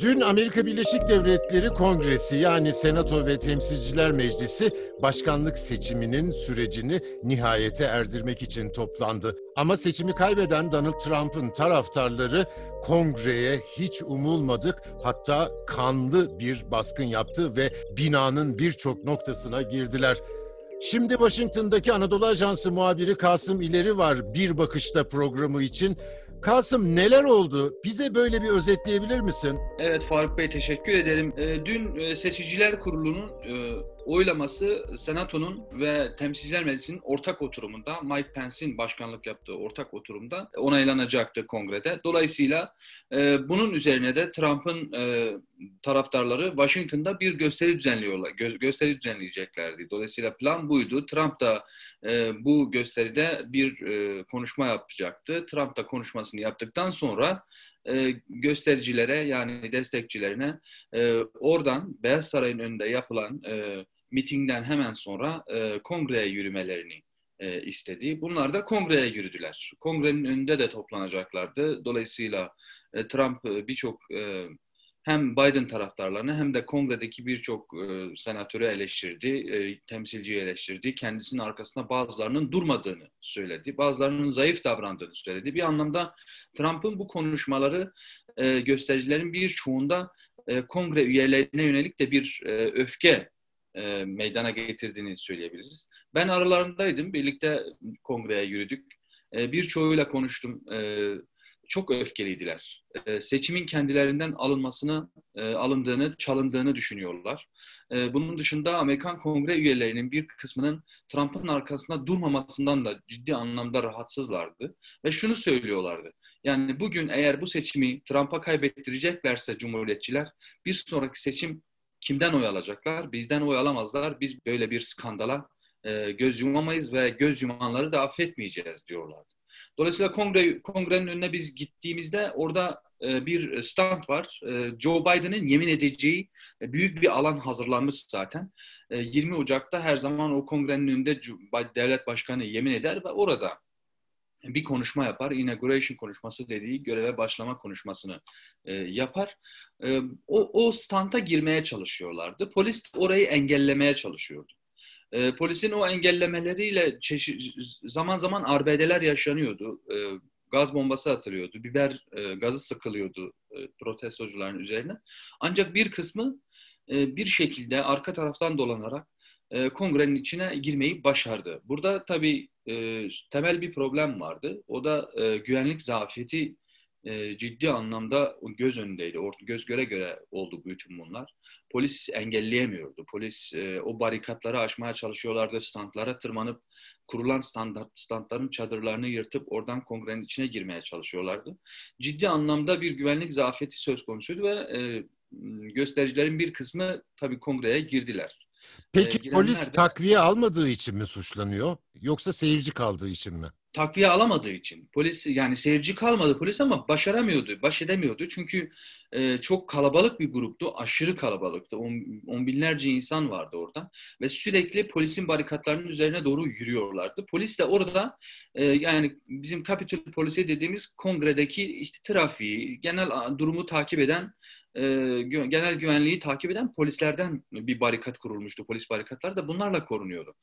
Dün Amerika Birleşik Devletleri Kongresi yani Senato ve Temsilciler Meclisi başkanlık seçiminin sürecini nihayete erdirmek için toplandı. Ama seçimi kaybeden Donald Trump'ın taraftarları kongreye hiç umulmadık hatta kanlı bir baskın yaptı ve binanın birçok noktasına girdiler. Şimdi Washington'daki Anadolu Ajansı muhabiri Kasım İleri var bir bakışta programı için. Kasım neler oldu? Bize böyle bir özetleyebilir misin? Evet Faruk Bey teşekkür ederim. E, dün e, Seçiciler Kurulu'nun e, oylaması Senato'nun ve Temsilciler Meclisi'nin ortak oturumunda Mike Pence'in başkanlık yaptığı ortak oturumda onaylanacaktı kongrede. Dolayısıyla e, bunun üzerine de Trump'ın e, taraftarları Washington'da bir gösteri düzenliyorlar. Gö- gösteri düzenleyeceklerdi. Dolayısıyla plan buydu. Trump da e, bu gösteride bir e, konuşma yapacaktı. Trump da konuşmasını yaptıktan sonra e, göstericilere yani destekçilerine e, oradan Beyaz Saray'ın önünde yapılan e, mitingden hemen sonra e, kongreye yürümelerini e, istedi. Bunlar da kongreye yürüdüler. Kongrenin önünde de toplanacaklardı. Dolayısıyla e, Trump e, birçok e, hem Biden taraftarlarını hem de kongredeki birçok e, senatörü eleştirdi, e, temsilciyi eleştirdi. Kendisinin arkasında bazılarının durmadığını söyledi, bazılarının zayıf davrandığını söyledi. Bir anlamda Trump'ın bu konuşmaları e, göstericilerin birçoğunda e, kongre üyelerine yönelik de bir e, öfke e, meydana getirdiğini söyleyebiliriz. Ben aralarındaydım, birlikte kongreye yürüdük. E, birçoğuyla konuştum. E, çok öfkeliydiler. E, seçimin kendilerinden alınmasını, e, alındığını, çalındığını düşünüyorlar. E, bunun dışında Amerikan Kongre üyelerinin bir kısmının Trump'ın arkasında durmamasından da ciddi anlamda rahatsızlardı. Ve şunu söylüyorlardı. Yani bugün eğer bu seçimi Trump'a kaybettireceklerse Cumhuriyetçiler bir sonraki seçim kimden oy alacaklar? Bizden oy alamazlar. Biz böyle bir skandala e, göz yumamayız ve göz yumanları da affetmeyeceğiz diyorlardı. Dolayısıyla kongre, kongrenin önüne biz gittiğimizde orada e, bir stand var. E, Joe Biden'ın yemin edeceği e, büyük bir alan hazırlanmış zaten. E, 20 Ocak'ta her zaman o kongrenin önünde devlet başkanı yemin eder ve orada bir konuşma yapar. Inauguration konuşması dediği göreve başlama konuşmasını e, yapar. E, o, o standa girmeye çalışıyorlardı. Polis orayı engellemeye çalışıyordu. E, polisin o engellemeleriyle çeşit, zaman zaman arbedeler yaşanıyordu. E, gaz bombası atılıyordu, biber e, gazı sıkılıyordu e, protestocuların üzerine. Ancak bir kısmı e, bir şekilde arka taraftan dolanarak e, kongrenin içine girmeyi başardı. Burada tabii e, temel bir problem vardı. O da e, güvenlik zafiyeti e, ciddi anlamda göz önündeydi. Or, göz göre göre oldu bütün bunlar. Polis engelleyemiyordu. Polis e, o barikatları aşmaya çalışıyorlardı. Standlara tırmanıp kurulan standart, standların çadırlarını yırtıp oradan kongrenin içine girmeye çalışıyorlardı. Ciddi anlamda bir güvenlik zafiyeti söz konusuydu ve e, göstericilerin bir kısmı tabii kongreye girdiler. Peki e, polis de, takviye almadığı için mi suçlanıyor yoksa seyirci kaldığı için mi? takviye alamadığı için. Polis yani seyirci kalmadı polis ama başaramıyordu, baş edemiyordu. Çünkü e, çok kalabalık bir gruptu, aşırı kalabalıktı. On, on binlerce insan vardı orada ve sürekli polisin barikatlarının üzerine doğru yürüyorlardı. Polis de orada e, yani bizim Capitol polisi dediğimiz kongredeki işte trafiği, genel durumu takip eden e, genel güvenliği takip eden polislerden bir barikat kurulmuştu. Polis barikatları da bunlarla korunuyordu.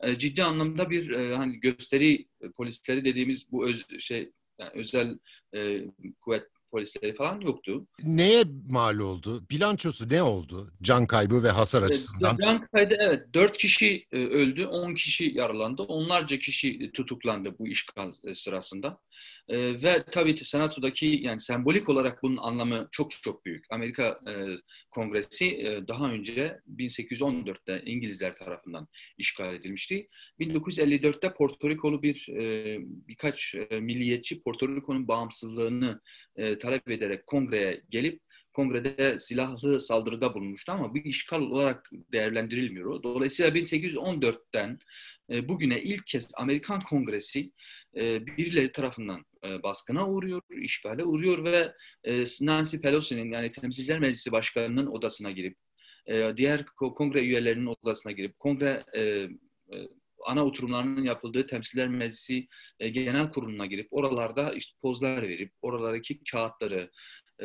E, ciddi anlamda bir e, hani gösteri polisleri dediğimiz bu öz, şey yani özel e, kuvvet polisleri falan yoktu. Neye mal oldu? Bilançosu ne oldu? Can kaybı ve hasar açısından. Can kaybı evet. Dört kişi öldü, on kişi yaralandı. Onlarca kişi tutuklandı bu işgal sırasında. E, ve tabii senatodaki yani sembolik olarak bunun anlamı çok çok büyük. Amerika e, Kongresi e, daha önce 1814'te İngilizler tarafından işgal edilmişti. 1954'te Porto Rikolu bir e, birkaç e, milliyetçi Porto Riko'nun bağımsızlığını e, talep ederek kongreye gelip kongrede silahlı saldırıda bulunmuştu ama bir işgal olarak değerlendirilmiyor. Dolayısıyla 1814'ten e, bugüne ilk kez Amerikan Kongresi birileri tarafından e, baskına uğruyor, işgale uğruyor ve e, Nancy Pelosi'nin yani Temsilciler Meclisi Başkanı'nın odasına girip, e, diğer kongre üyelerinin odasına girip, kongre ana oturumlarının yapıldığı Temsiller Meclisi Genel Kurulu'na girip oralarda işte pozlar verip oralardaki kağıtları,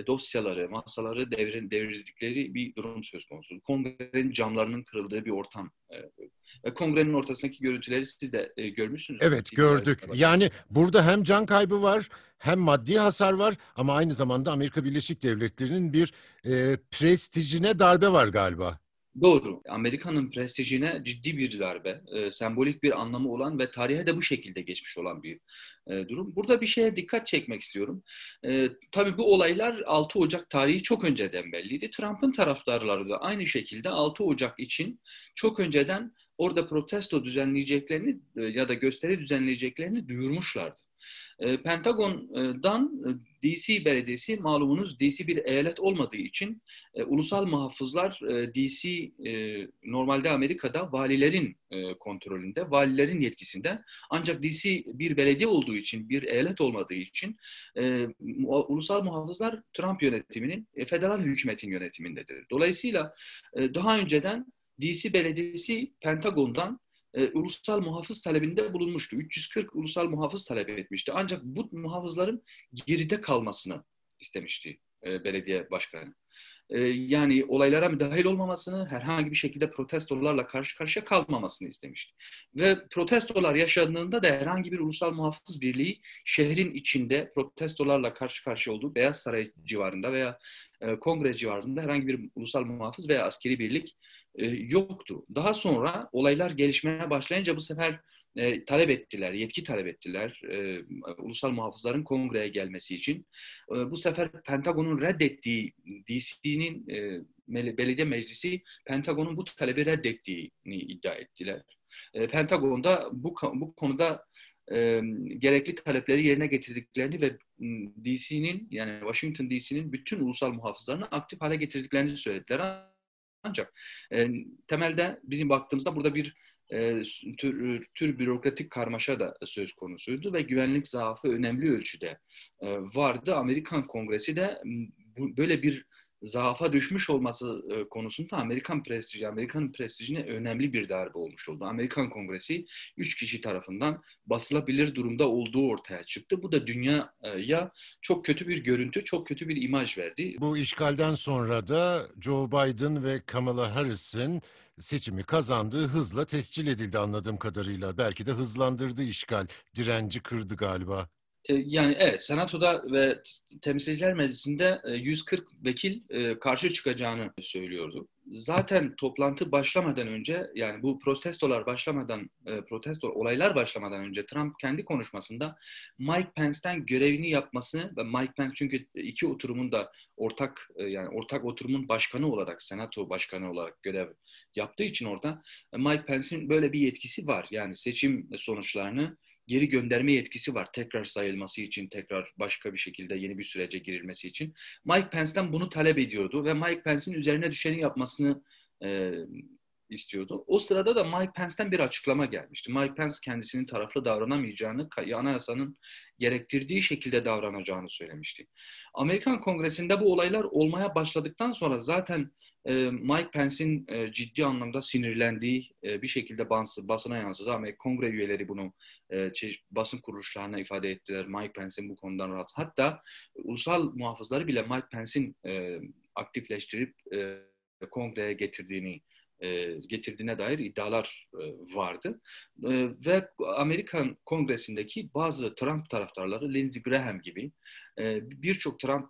dosyaları, masaları devrin, devirdikleri bir durum söz konusu. Kongrenin camlarının kırıldığı bir ortam. Kongrenin ortasındaki görüntüleri siz de e, görmüşsünüz. Evet gördük. Yani burada hem can kaybı var hem maddi hasar var ama aynı zamanda Amerika Birleşik Devletleri'nin bir e, prestijine darbe var galiba. Doğru. Amerika'nın prestijine ciddi bir darbe, e, sembolik bir anlamı olan ve tarihe de bu şekilde geçmiş olan bir e, durum. Burada bir şeye dikkat çekmek istiyorum. E, tabii bu olaylar 6 Ocak tarihi çok önceden belliydi. Trump'ın taraftarları da aynı şekilde 6 Ocak için çok önceden orada protesto düzenleyeceklerini e, ya da gösteri düzenleyeceklerini duyurmuşlardı. E, Pentagon'dan e, DC Belediyesi malumunuz DC bir eyalet olmadığı için ulusal muhafızlar DC normalde Amerika'da valilerin kontrolünde, valilerin yetkisinde. Ancak DC bir belediye olduğu için, bir eyalet olmadığı için ulusal muhafızlar Trump yönetiminin, federal hükümetin yönetimindedir. Dolayısıyla daha önceden DC Belediyesi Pentagon'dan e, ulusal muhafız talebinde bulunmuştu. 340 ulusal muhafız talep etmişti. Ancak bu muhafızların geride kalmasını istemişti e, belediye başkanı. E, yani olaylara müdahil olmamasını, herhangi bir şekilde protestolarla karşı karşıya kalmamasını istemişti. Ve protestolar yaşandığında da herhangi bir ulusal muhafız birliği şehrin içinde protestolarla karşı karşıya olduğu Beyaz Saray civarında veya e, kongre civarında herhangi bir ulusal muhafız veya askeri birlik e, yoktu. Daha sonra olaylar gelişmeye başlayınca bu sefer e, talep ettiler, yetki talep ettiler e, ulusal muhafızların kongreye gelmesi için. E, bu sefer Pentagon'un reddettiği DC'nin e, belediye meclisi Pentagon'un bu talebi reddettiğini iddia ettiler. E, Pentagon'da bu, bu konuda e, gerekli talepleri yerine getirdiklerini ve DC'nin yani Washington DC'nin bütün ulusal muhafızlarını aktif hale getirdiklerini söylediler. Ancak e, temelde bizim baktığımızda burada bir e, tür, tür bürokratik karmaşa da söz konusuydu ve güvenlik zaafı önemli ölçüde e, vardı. Amerikan Kongresi de bu, böyle bir zaafa düşmüş olması e, konusunda Amerikan prestiji, Amerikan prestijine önemli bir darbe olmuş oldu. Amerikan Kongresi üç kişi tarafından basılabilir durumda olduğu ortaya çıktı. Bu da dünyaya çok kötü bir görüntü, çok kötü bir imaj verdi. Bu işgalden sonra da Joe Biden ve Kamala Harris'in seçimi kazandığı hızla tescil edildi anladığım kadarıyla. Belki de hızlandırdı işgal, direnci kırdı galiba. E, yani evet Senato'da ve Temsilciler Meclisi'nde 140 e, vekil e, karşı çıkacağını söylüyordu. Zaten toplantı başlamadan önce yani bu protestolar başlamadan protesto olaylar başlamadan önce Trump kendi konuşmasında Mike Pence'ten görevini yapmasını ve Mike Pence çünkü iki oturumun da ortak yani ortak oturumun başkanı olarak Senato başkanı olarak görev yaptığı için orada Mike Pence'in böyle bir yetkisi var. Yani seçim sonuçlarını geri gönderme yetkisi var tekrar sayılması için, tekrar başka bir şekilde yeni bir sürece girilmesi için. Mike Pence'den bunu talep ediyordu ve Mike Pence'in üzerine düşeni yapmasını e, istiyordu. O sırada da Mike Pence'den bir açıklama gelmişti. Mike Pence kendisinin taraflı davranamayacağını, anayasanın gerektirdiği şekilde davranacağını söylemişti. Amerikan Kongresi'nde bu olaylar olmaya başladıktan sonra zaten Mike Pence'in e, ciddi anlamda sinirlendiği e, bir şekilde basına yansıdı. Ama kongre üyeleri bunu basın kuruluşlarına ifade ettiler. Mike Pence'in bu konudan rahat. Hatta ulusal muhafızları bile Mike Pence'in aktifleştirip kongreye getirdiğini getirdiğine dair iddialar vardı. ve Amerikan Kongresi'ndeki bazı Trump taraftarları Lindsey Graham gibi birçok Trump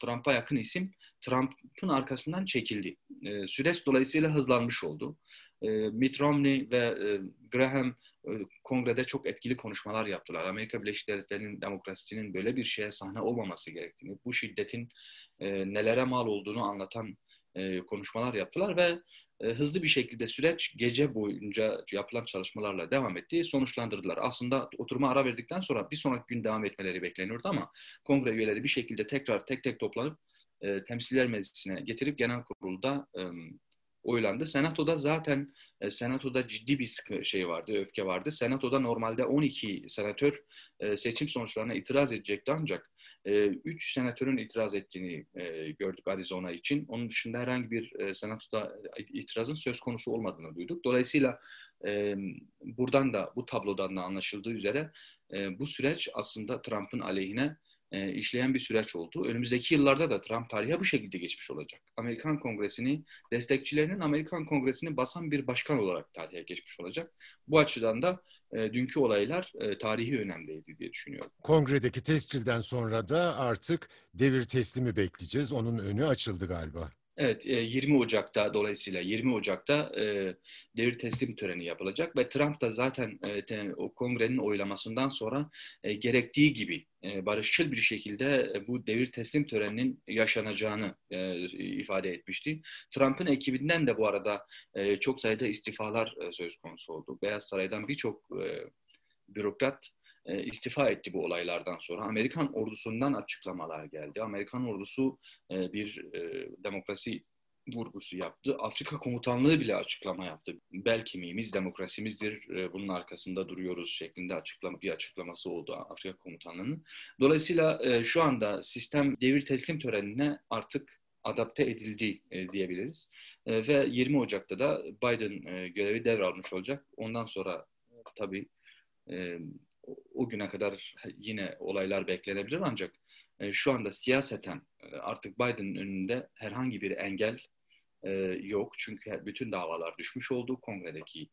Trump'a yakın isim Trump'ın arkasından çekildi. E, süreç dolayısıyla hızlanmış oldu. E, Mitt Romney ve e, Graham e, kongrede çok etkili konuşmalar yaptılar. Amerika Birleşik Devletleri'nin demokrasisinin böyle bir şeye sahne olmaması gerektiğini, bu şiddetin e, nelere mal olduğunu anlatan e, konuşmalar yaptılar ve e, hızlı bir şekilde süreç gece boyunca yapılan çalışmalarla devam etti. Sonuçlandırdılar. Aslında oturuma ara verdikten sonra bir sonraki gün devam etmeleri bekleniyordu ama kongre üyeleri bir şekilde tekrar tek tek toplanıp e, Temsiller Meclisi'ne getirip genel kurulda e, oylandı. Senato'da zaten e, Senato'da ciddi bir şey vardı, öfke vardı. Senato'da normalde 12 senatör e, seçim sonuçlarına itiraz edecekti ancak 3 e, senatörün itiraz ettiğini e, gördük Arizona için. Onun dışında herhangi bir e, Senato'da itirazın söz konusu olmadığını duyduk. Dolayısıyla E, buradan da bu tablodan da anlaşıldığı üzere e, bu süreç aslında Trump'ın aleyhine e, işleyen bir süreç oldu. Önümüzdeki yıllarda da Trump tarihe bu şekilde geçmiş olacak. Amerikan Kongresi'ni, destekçilerinin Amerikan Kongresi'ni basan bir başkan olarak tarihe geçmiş olacak. Bu açıdan da e, dünkü olaylar e, tarihi önemliydi diye düşünüyorum. Kongredeki tescilden sonra da artık devir teslimi bekleyeceğiz. Onun önü açıldı galiba. Evet, e, 20 Ocak'ta dolayısıyla 20 Ocak'ta e, devir teslim töreni yapılacak ve Trump da zaten e, te- o kongrenin oylamasından sonra e, gerektiği gibi e, barışçıl bir şekilde e, bu devir teslim töreninin yaşanacağını e, ifade etmişti. Trump'ın ekibinden de bu arada e, çok sayıda istifalar e, söz konusu oldu. Beyaz Saray'dan birçok e, bürokrat e, istifa etti bu olaylardan sonra. Amerikan ordusundan açıklamalar geldi. Amerikan ordusu e, bir e, demokrasi vurgusu yaptı. Afrika komutanlığı bile açıklama yaptı. Bel kemiğimiz demokrasimizdir, e, bunun arkasında duruyoruz şeklinde açıklama bir açıklaması oldu Afrika komutanlığının. Dolayısıyla şu anda sistem devir teslim törenine artık adapte edildi diyebiliriz. Ve 20 Ocak'ta da Biden görevi devralmış olacak. Ondan sonra tabii o- güne kadar yine olaylar beklenebilir ancak e, şu anda siyaseten e, artık Biden'ın önünde herhangi bir engel e, yok. Çünkü bütün davalar düşmüş oldu. Kongredeki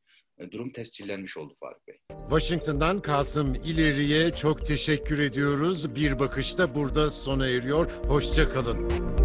durum tescillenmiş oldu Faruk Bey. Washington'dan Kasım İleri'ye çok teşekkür ediyoruz. Bir bakışta burada sona eriyor. Hoşça kalın.